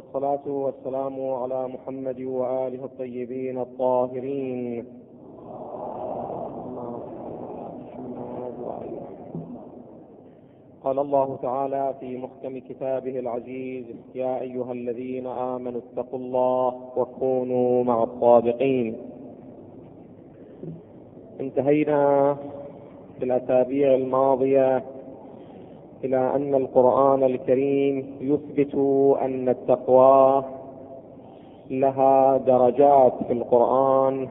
والصلاة والسلام على محمد وآله الطيبين الطاهرين. قال الله تعالى في محكم كتابه العزيز يا أيها الذين آمنوا اتقوا الله وكونوا مع الصادقين. انتهينا في الأسابيع الماضية إلى أن القرآن الكريم يثبت أن التقوى لها درجات في القرآن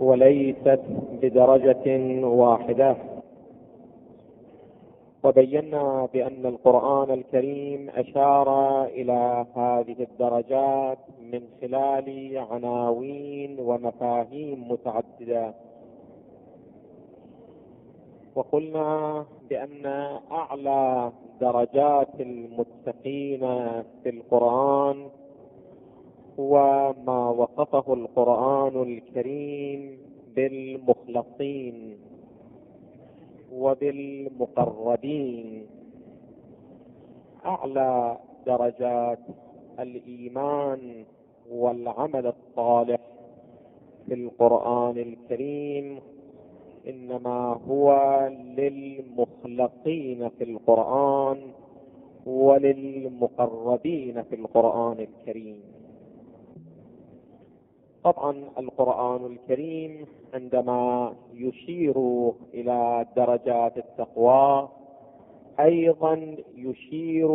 وليست بدرجة واحدة. وبينا بأن القرآن الكريم أشار إلى هذه الدرجات من خلال عناوين ومفاهيم متعددة. وقلنا بأن أعلى درجات المتقين في القرآن هو ما وصفه القرآن الكريم بالمخلصين وبالمقربين. أعلى درجات الإيمان والعمل الصالح في القرآن الكريم إنما هو للمخلصين في القرآن وللمقربين في القرآن الكريم. طبعا القرآن الكريم عندما يشير إلى درجات التقوى أيضا يشير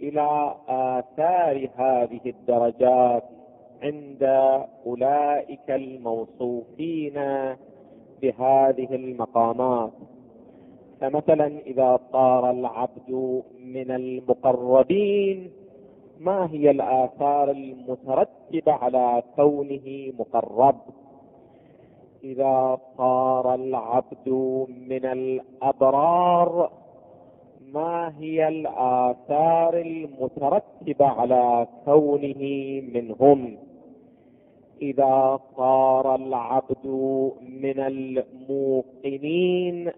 إلى آثار هذه الدرجات عند أولئك الموصوفين بهذه المقامات. فمثلا إذا صار العبد من المقربين ما هي الآثار المترتبة على كونه مقرب؟ إذا صار العبد من الأبرار ما هي الآثار المترتبة على كونه منهم؟ إذا صار العبد من الموقنين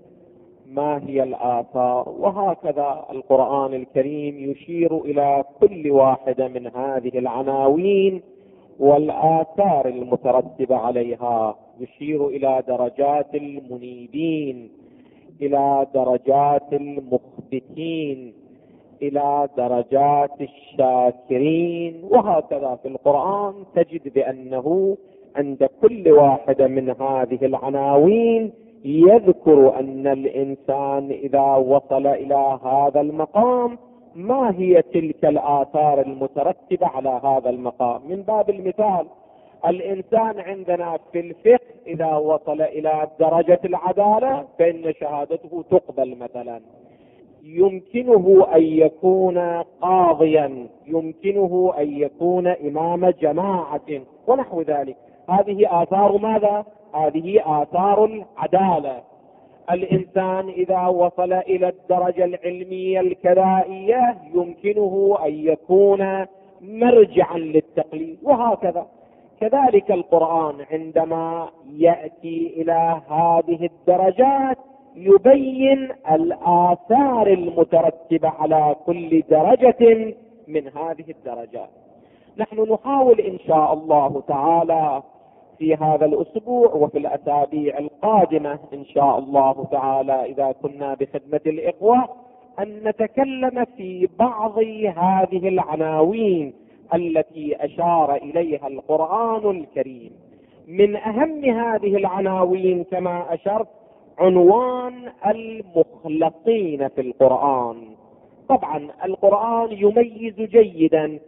ما هي الآثار؟ وهكذا القرآن الكريم يشير إلى كل واحدة من هذه العناوين والآثار المترتبة عليها يشير إلى درجات المنيبين إلى درجات المخبتين. إلى درجات الشاكرين. وهكذا في القرآن تجد بأنه عند كل واحدة من هذه العناوين يذكر أن الإنسان إذا وصل إلى هذا المقام ما هي تلك الآثار المترتبة على هذا المقام. من باب المثال الإنسان عندنا في الفقه إذا وصل إلى درجة العدالة فإن شهادته تقبل مثلا. يمكنه أن يكون قاضيا يمكنه أن يكون إمام جماعة ونحو ذلك. هذه آثار ماذا؟ هذه آثار العدالة. الإنسان إذا وصل إلى الدرجة العلمية الكذائيه يمكنه أن يكون مرجعا للتقليد وهكذا. كذلك القرآن عندما يأتي إلى هذه الدرجات يبين الآثار المترتبة على كل درجة من هذه الدرجات. نحن نحاول إن شاء الله تعالى في هذا الأسبوع وفي الأسابيع القادمة إن شاء الله تعالى إذا كنا بخدمة الإخوة أن نتكلم في بعض هذه العناوين التي أشار إليها القرآن الكريم. من أهم هذه العناوين كما أشرت عنوان المخلصين في القرآن. طبعا القرآن يميز جيدا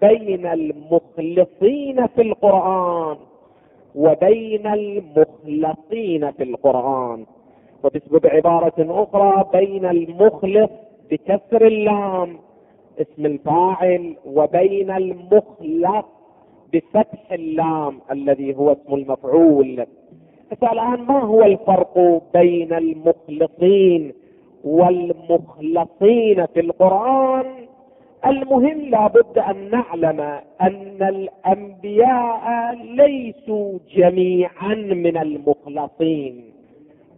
بين المخلصين في القرآن وبين المخلصين في القرآن. وبسبب عباره أخرى بين المخلص بكسر اللام اسم الفاعل وبين المخلص بفتح اللام الذي هو اسم المفعول. فالان ما هو الفرق بين المخلصين والمخلصين في القرآن؟ المهم لابد أن نعلم أن الأنبياء ليسوا جميعا من المخلصين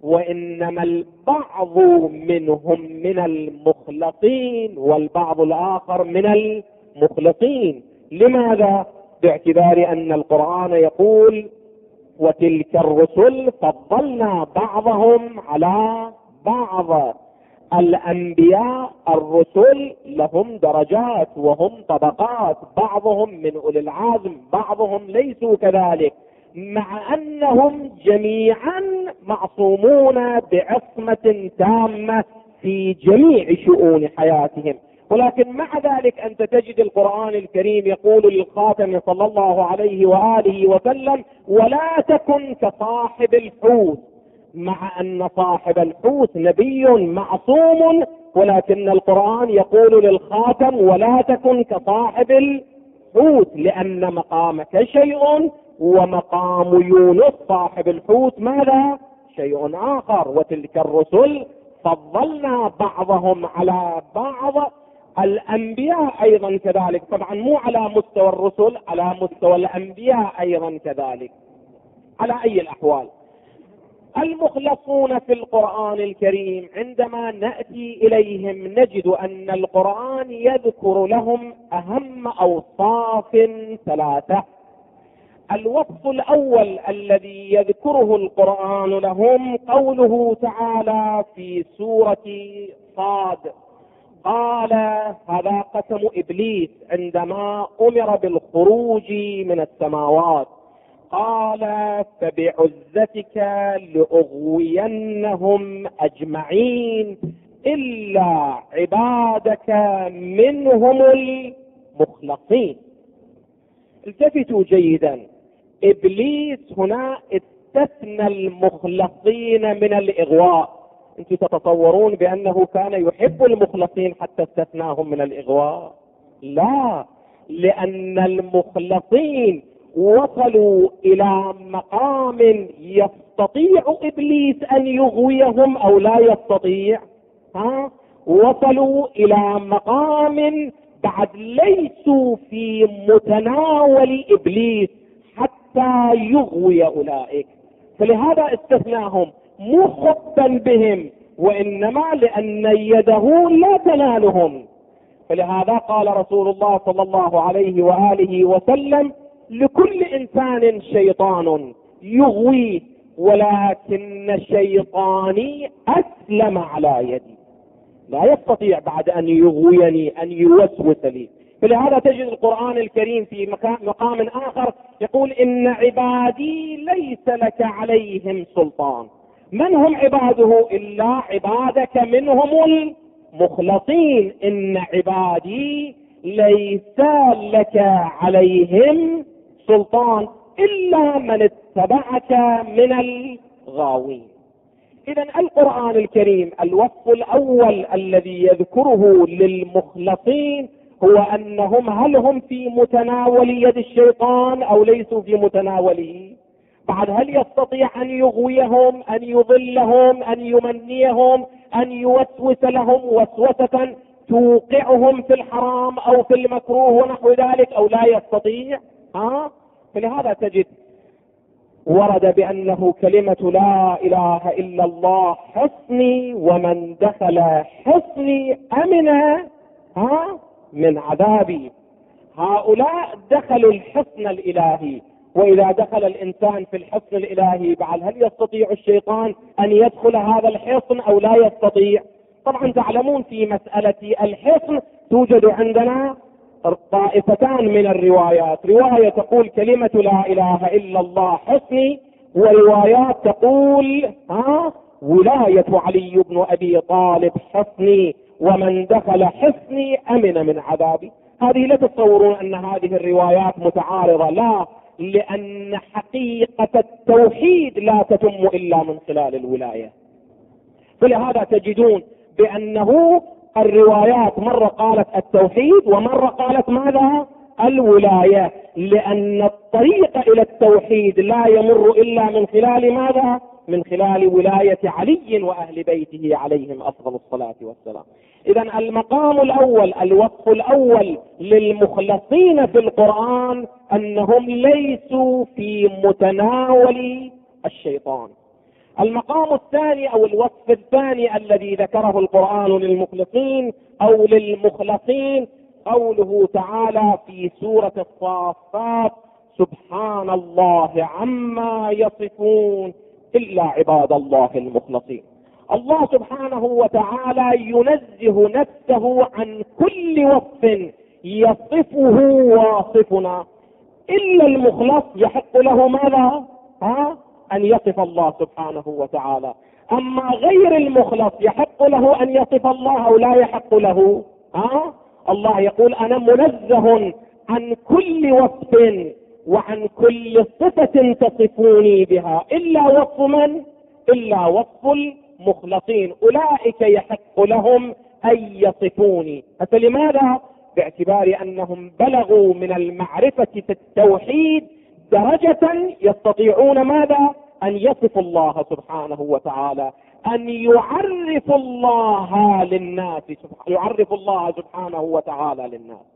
وإنما البعض منهم من المخلصين والبعض الآخر من مخلصين لماذا؟ باعتبار أن القرآن يقول وتلك الرسل فضلنا بعضهم على بعض. الأنبياء الرسل لهم درجات وهم طبقات بعضهم من أولي العزم بعضهم ليسوا كذلك مع أنهم جميعا معصومون بعصمة تامة في جميع شؤون حياتهم. ولكن مع ذلك أنت تجد القرآن الكريم يقول للخاتم صلى الله عليه وآله وسلم ولا تكن كصاحب الحوت مع أن صاحب الحوت نبي معصوم ولكن القرآن يقول للخاتم ولا تكن كصاحب الحوت لأن مقامك شيء ومقام يونس صاحب الحوت ماذا؟ شيء آخر. وتلك الرسل فضلنا بعضهم على بعض الأنبياء أيضا كذلك. طبعا مو على مستوى الرسل على مستوى الأنبياء أيضا كذلك. على أي الأحوال؟ المخلصون في القرآن الكريم عندما نأتي إليهم نجد أن القرآن يذكر لهم أهم أوصاف ثلاثة. الوصف الأول الذي يذكره القرآن لهم قوله تعالى في سورة صاد. قال هذا قسم إبليس عندما أمر بالخروج من السماوات. قال فبعزتك لأغوينهم أجمعين إلا عبادك منهم المخلصين. التفتوا جيدا. إبليس هنا استثنى المخلصين من الإغواء. أنتم تتصورون بأنه كان يحب المخلصين حتى استثناهم من الإغواء. لا لأن المخلصين وصلوا إلى مقام يستطيع إبليس أن يغويهم أو لا يستطيع. ها؟ وصلوا إلى مقام بعد ليسوا في متناول إبليس حتى يغوي أولئك. فلهذا استثناهم. مو خبا بهم وإنما لأن يده لا تنالهم. فلهذا قال رسول الله صلى الله عليه وآله وسلم لكل إنسان شيطان يغويه ولكن شيطاني أسلم على يدي. لا يستطيع بعد أن يغويني أن يوسوس لي. فلهذا تجد القرآن الكريم في مقام آخر يقول إن عبادي ليس لك عليهم سلطان. من هم عباده؟ إلا عبادك منهم المخلصين. إن عبادي ليس لك عليهم سلطان إلا من اتبعك من الغاوين. إذا القرآن الكريم الوصف الأول الذي يذكره للمخلصين هو أنهم هل هم في متناول يد الشيطان أو ليسوا في متناوله بعد هل يستطيع أن يغويهم أن يضلهم أن يمنيهم أن يوسوس لهم وسوسة توقعهم في الحرام أو في المكروه ونحو ذلك أو لا يستطيع؟ ها؟ فلهذا تجد ورد بأنه كلمة لا إله إلا الله حصني ومن دخل حصني امن ها؟ من عذابي. هؤلاء دخلوا الحصن الإلهي. وإذا دخل الإنسان في الحصن الإلهي بعد هل يستطيع الشيطان أن يدخل هذا الحصن أو لا يستطيع؟ طبعا تعلمون في مسألة الحصن توجد عندنا طائفتان من الروايات. رواية تقول كلمة لا إله إلا الله حصني وروايات تقول ها ولاية علي بن أبي طالب حصني ومن دخل حصني أمن من عذابي. هذه لا تتصورون أن هذه الروايات متعارضة. لا لأن حقيقة التوحيد لا تتم إلا من خلال الولاية. فلهذا تجدون بأنه الروايات مرة قالت التوحيد ومرة قالت ماذا؟ الولاية. لأن الطريق إلى التوحيد لا يمر إلا من خلال ماذا؟ من خلال ولاية علي وأهل بيته عليهم أفضل الصلاة والسلام. اذا المقام الأول الوصف الأول للمخلصين في القرآن أنهم ليسوا في متناول الشيطان. المقام الثاني أو الوصف الثاني الذي ذكره القرآن للمخلصين أو للمخلصين قوله تعالى في سورة الصافات سبحان الله عما يصفون. إلا عباد الله المخلصين. الله سبحانه وتعالى ينزه نفسه عن كل وصف يصفه واصفنا. إلا المخلص يحق له ماذا؟ ها؟ أن يصف الله سبحانه وتعالى. أما غير المخلص يحق له أن يصف الله أو لا يحق له؟ ها؟ الله يقول أنا منزه عن كل وصف وعن كل صفة تصفوني بها إلا وصف من؟ إلا وصف المخلصين. أولئك يحق لهم أن يصفوني. فلماذا؟ باعتبار أنهم بلغوا من المعرفة في التوحيد درجة يستطيعون ماذا؟ أن يصفوا الله سبحانه وتعالى. أن يعرف الله للناس يعرف الله سبحانه وتعالى للناس.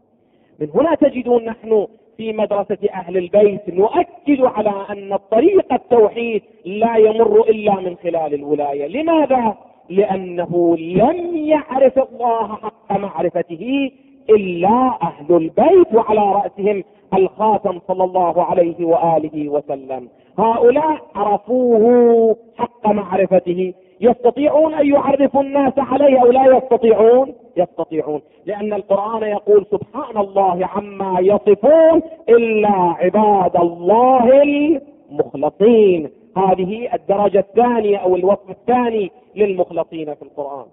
من هنا تجدون نحن في مدرسة أهل البيت نؤكد على أن الطريق التوحيد لا يمر إلا من خلال الولاية لماذا؟ لأنه لم يعرف الله حق معرفته إلا أهل البيت وعلى رأسهم الخاتم صلى الله عليه وآله وسلم هؤلاء عرفوه حق معرفته يستطيعون أن يعرفوا الناس عليه أو لا يستطيعون؟ يستطيعون. لأن القرآن يقول سبحان الله عما يصفون إلا عباد الله المخلصين. هذه الدرجة الثانية أو الوصف الثاني للمخلصين في القرآن.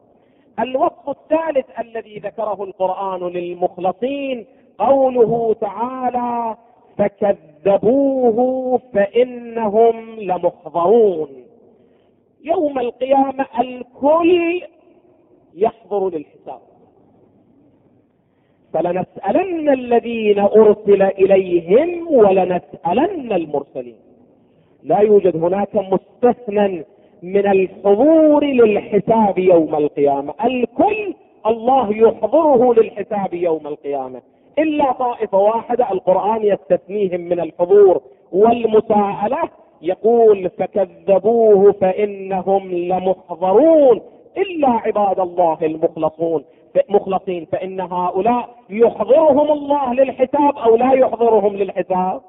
الوصف الثالث الذي ذكره القرآن للمخلصين قوله تعالى فكذبوه فإنهم لمحضرون يوم القيامة الكل يحضر للحساب. فلنسألن الذين أرسل إليهم ولنسألن المرسلين. لا يوجد هناك مستثنى من الحضور للحساب يوم القيامة. الكل الله يحضره للحساب يوم القيامة. إلا طائفة واحدة القرآن يستثنيهم من الحضور والمساءلة يقول فكذبوه فإنهم لمحضرون إلا عباد الله المخلصون. مخلصين فإن هؤلاء يحضرهم الله للحساب أو لا يحضرهم للحساب؟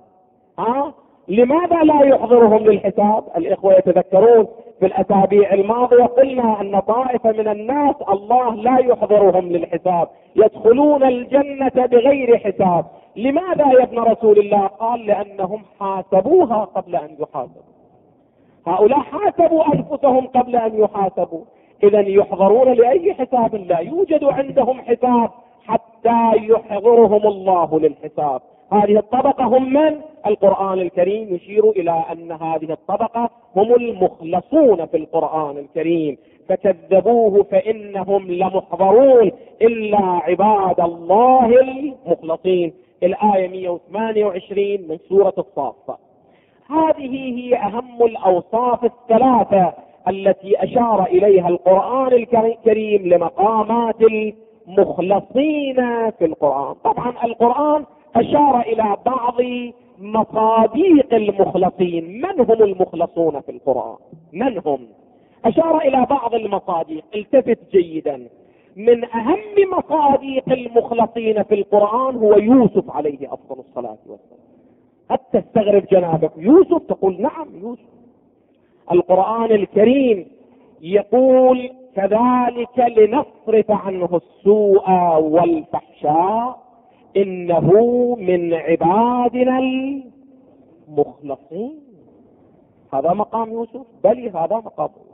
ها؟ لماذا لا يحضرهم للحساب؟ الإخوة يتذكرون في الأسابيع الماضية قلنا أن طائفة من الناس الله لا يحضرهم للحساب يدخلون الجنة بغير حساب. لماذا يا ابن رسول الله؟ قال لأنهم حاسبوها قبل أن يحاسبوا. هؤلاء حاسبوا أنفسهم قبل أن يحاسبوا. اذا يحضرون لأي حساب؟ لا. يوجد عندهم حساب حتى يحضرهم الله للحساب. هذه الطبقة هم من؟ القرآن الكريم يشير إلى أن هذه الطبقة هم المخلصون في القرآن الكريم. فكذبوه فإنهم لمحضرون إلا عباد الله المخلصين. الآية 128 من سورة الصافة هذه هي أهم الأوصاف الثلاثة التي أشار إليها القرآن الكريم لمقامات المخلصين في القرآن. طبعا القرآن أشار إلى بعض مصاديق المخلصين. من هم المخلصون في القرآن؟ من هم؟ أشار إلى بعض المصاديق. التفت جيدا. من أهم مصاديق المخلصين في القرآن هو يوسف عليه أفضل الصلاة والسلام. حتى تستغرب جنابك؟ يوسف تقول نعم يوسف. القرآن الكريم يقول كذلك لنصرف عنه السوء والفحشاء إنه من عبادنا المخلصين. هذا مقام يوسف؟ بل هذا مقام. يوسف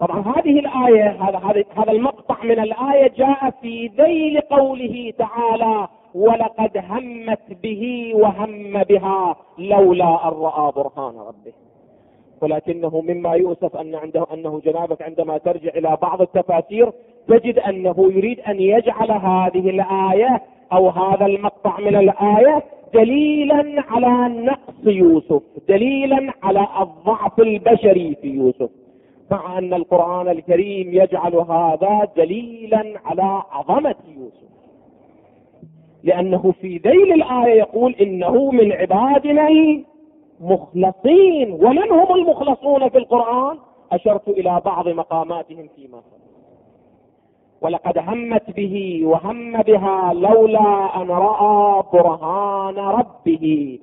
طبعا هذه الآية هذا هذا المقطع من الآية جاء في ذيل قوله تعالى ولقد همت به وهم بها لولا أن رأى برهان ربه. ولكنه مما يؤسف أن عنده أنه جنابك عندما ترجع إلى بعض التفاسير تجد أنه يريد أن يجعل هذه الآية أو هذا المقطع من الآية دليلا على نقص يوسف دليلا على الضعف البشري في يوسف. مع أن القرآن الكريم يجعل هذا دليلا على عظمة يوسف. لأنه في ذيل الآية يقول إنه من عبادنا المخلصين. ومن هم المخلصون في القرآن؟ أشرت إلى بعض مقاماتهم فيما ولقد همت به وهم بها لولا أن رأى برهان ربه.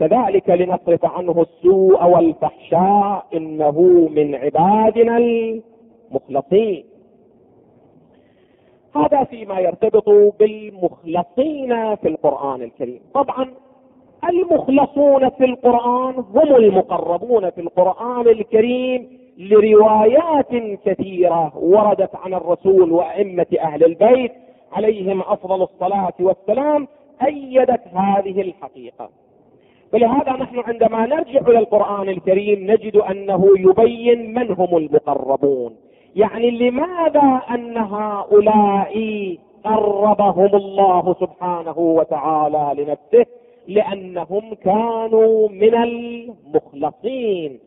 كذلك لنصرف عنه السوء والفحشاء إنه من عبادنا المخلصين. هذا فيما يرتبط بالمخلصين في القرآن الكريم. طبعا المخلصون في القرآن هم المقربون في القرآن الكريم لروايات كثيرة وردت عن الرسول وأئمة أهل البيت عليهم أفضل الصلاة والسلام أيدت هذه الحقيقة. فلهذا نحن عندما نرجع إلى القرآن الكريم نجد أنه يبين من هم المقربون. يعني لماذا أن هؤلاء قربهم الله سبحانه وتعالى لنفسه؟ لأنهم كانوا من المخلصين.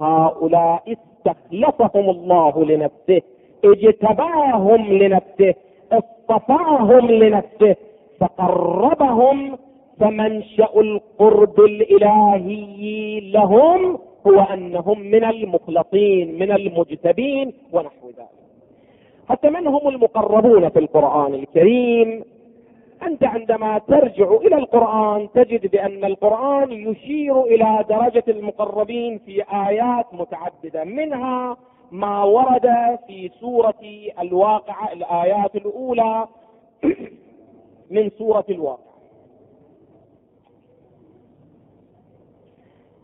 هؤلاء استخلصهم الله لنفسه اجتباهم لنفسه اصطفاهم لنفسه فقربهم فمنشأ القرب الإلهي لهم هو أنهم من المخلصين من المجتبين ونحو ذلك. حتى من هم المقربون في القرآن الكريم؟ أنت عندما ترجع إلى القرآن تجد بأن القرآن يشير إلى درجة المقربين في آيات متعددة. منها ما ورد في سورة الواقعة الآيات الأولى من سورة الواقعة.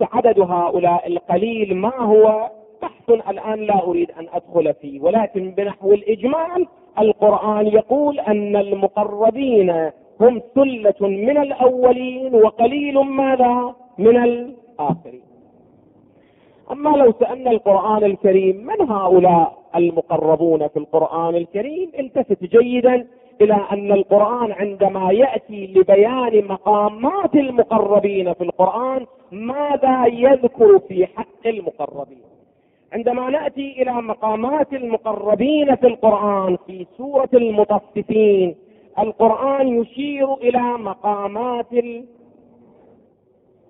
عدد هؤلاء القليل ما هو بحث الآن لا أريد أن أدخل فيه ولكن بنحو الإجمال القرآن يقول أن المقربين هم ثلة من الأولين وقليل ماذا؟ من الآخرين. أما لو سألنا القرآن الكريم من هؤلاء المقربون في القرآن الكريم؟ التفت جيدا إلى أن القرآن عندما يأتي لبيان مقامات المقربين في القرآن ماذا يذكر في حق المقربين؟ عندما نأتي إلى مقامات المقربين في القرآن في سورة المطففين القرآن يشير إلى مقامات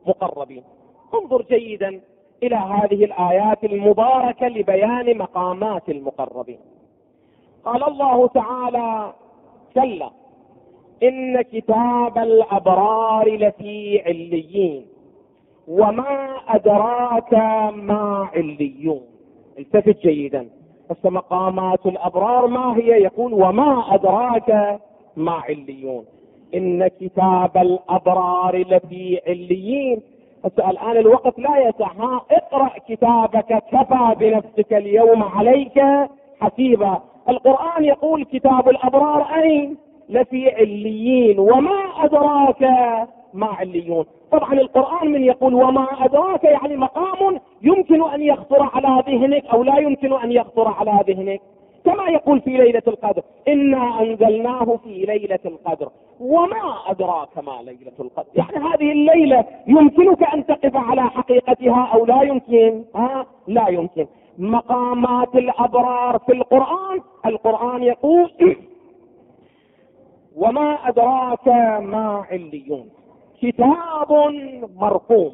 المقربين. انظر جيدا إلى هذه الآيات المباركة لبيان مقامات المقربين. قال الله تعالى كلا إن كتاب الأبرار لفي عليين وما أدراك ما عليون. التفت جيدا. هسه مقامات الأبرار ما هي؟ يقول وما أدراك ما عليون. إن كتاب الأبرار لفي عليين. الآن الوقت لا يسع. ها اقرأ كتابك كفى بنفسك اليوم عليك. حسيبا. القرآن يقول كتاب الأبرار أين؟ لفي عليين. وما أدراك ما عليون. طبعا القرآن من يقول وما أدراك يعني مقام يمكن أن يخطر على ذهنك أو لا يمكن أن يخطر على ذهنك. كما يقول في ليلة القدر إنا أنزلناه في ليلة القدر. وما أدراك ما ليلة القدر؟ يعني هذه الليلة يمكنك أن تقف على حقيقتها أو لا يمكن؟ ها؟ لا يمكن. مقامات الأبرار في القرآن. القرآن يقول وما أدراك ما عليون. كتاب مرقوم.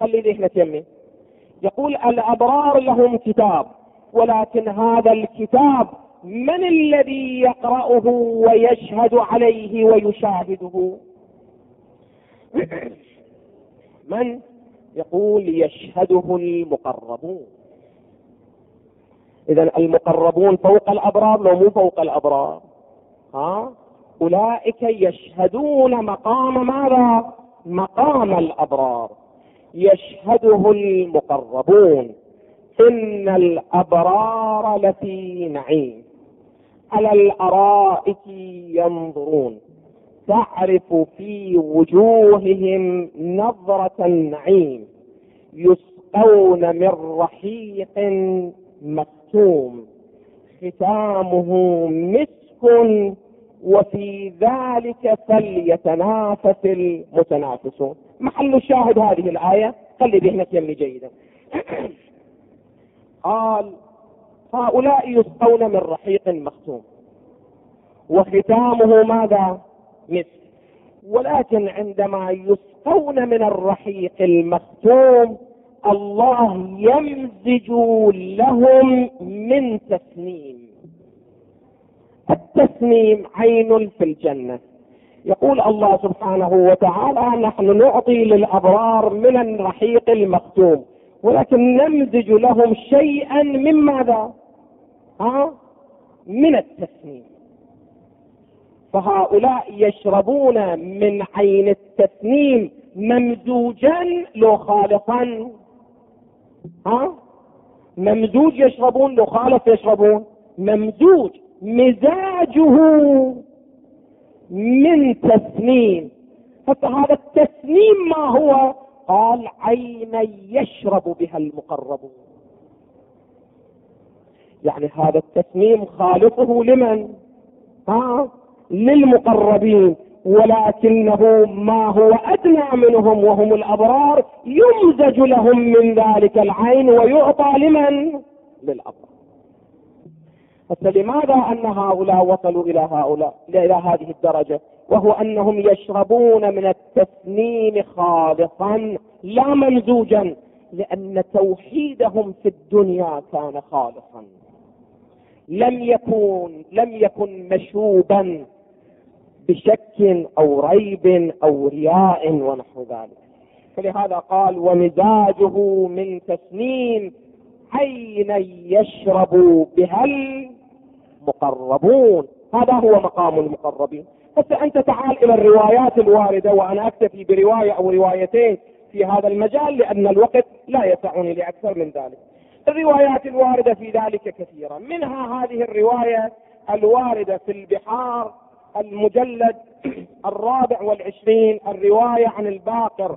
خلي ذهنك يمي يقول الأبرار لهم كتاب ولكن هذا الكتاب من الذي يقرأه ويشهد عليه ويشاهده؟ من؟ يقول يشهده المقربون. إذا المقربون فوق الأبرار لو مو فوق الأبرار. ها؟ أولئك يشهدون مقام ماذا؟ مقام الأبرار. يشهده المقربون. إن الأبرار لفي نعيم. على الأرائك ينظرون. تعرف في وجوههم نظرة النعيم. يسقون من رحيق مكتوم ختامه مسك وفي ذلك فليتنافس المتنافسون. محل الشاهد هذه الآية؟ خلي ذهنك يمي جيدا. قال هؤلاء يسقون من رحيق مختوم. وختامه ماذا؟ مثل ولكن عندما يسقون من الرحيق المختوم الله يمزج لهم من تسنيم التسنيم عين في الجنة يقول الله سبحانه وتعالى نحن نعطي للأبرار من الرحيق المختوم ولكن نمزج لهم شيئا من ماذا؟ ها؟ من التسنيم فهؤلاء يشربون من عين التسنيم ممزوجا لو خالصا ها؟ ممزوج يشربون لو يشربون. ممزوج مزاجه من تسنيم. فهذا التسنيم ما هو؟ قال عينا يشرب بها المقربون. يعني هذا التسنيم خالصه لمن؟ ها؟ للمقربين. ولكنه ما هو أدنى منهم وهم الأبرار يمزج لهم من ذلك العين ويعطى لمن؟ للأبرار. فلماذا أن هؤلاء وصلوا إلى هؤلاء إلى هذه الدرجة؟ وهو أنهم يشربون من التسنيم خالصا لا ممزوجا لأن توحيدهم في الدنيا كان خالصا. لم يكن لم يكن مشوبا بشك أو ريب أو رياء ونحو ذلك. فلهذا قال ومزاجه من تسنيم عينا يشرب بها المقربون. هذا هو مقام المقربين. بس أنت تعال إلى الروايات الواردة وأنا أكتفي برواية أو روايتين في هذا المجال لأن الوقت لا يسعني لأكثر من ذلك. الروايات الواردة في ذلك كثيرة، منها هذه الرواية الواردة في البحار المجلد الرابع والعشرين الرواية عن الباقر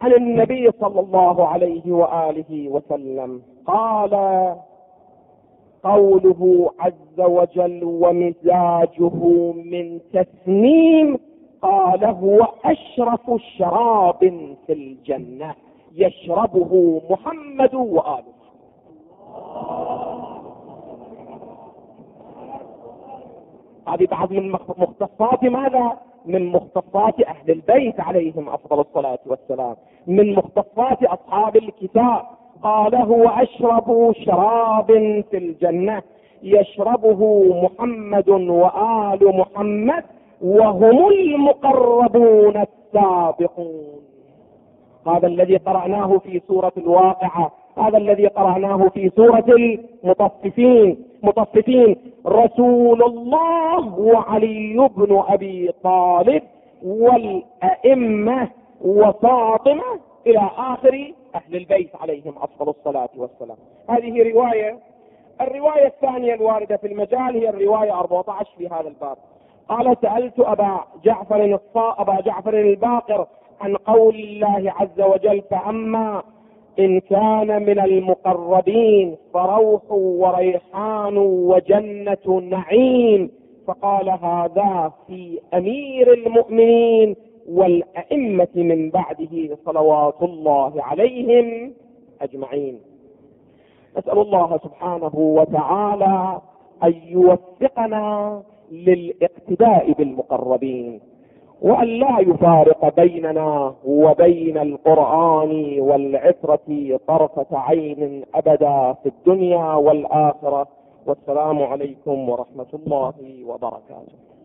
عن النبي صلى الله عليه وآله وسلم. قال قوله عز وجل ومزاجه من تسنيم قال هو أشرف شراب في الجنة يشربه محمد وآله. هذه بعض من مختصات ماذا؟ من مختصات أهل البيت عليهم أفضل الصلاة والسلام، من مختصات أصحاب الكتاب، قال هو أشرب شراب في الجنة. يشربه محمد وآل محمد وهم المقربون السابقون. هذا الذي قرأناه في سورة الواقعة. هذا الذي قرأناه في سورة المطففين. مطففين. رسول الله وعلي بن أبي طالب والأئمة وفاطمة إلى آخر أهل البيت عليهم أفضل الصلاة والسلام. هذه رواية. الرواية الثانية الواردة في المجال هي الرواية 14 في هذا الباب. قال سألت أبا جعفر أبا جعفر الباقر عن قول الله عز وجل فأما إن كان من المقربين فروح وريحان وجنة نعيم. فقال هذا في أمير المؤمنين والأئمة من بعده صلوات الله عليهم أجمعين. نسأل الله سبحانه وتعالى أن يوفقنا للاقتداء بالمقربين. وأن لا يفارق بيننا وبين القرآن والعترة طرفة عين أبدا في الدنيا والآخرة. والسلام عليكم ورحمة الله وبركاته.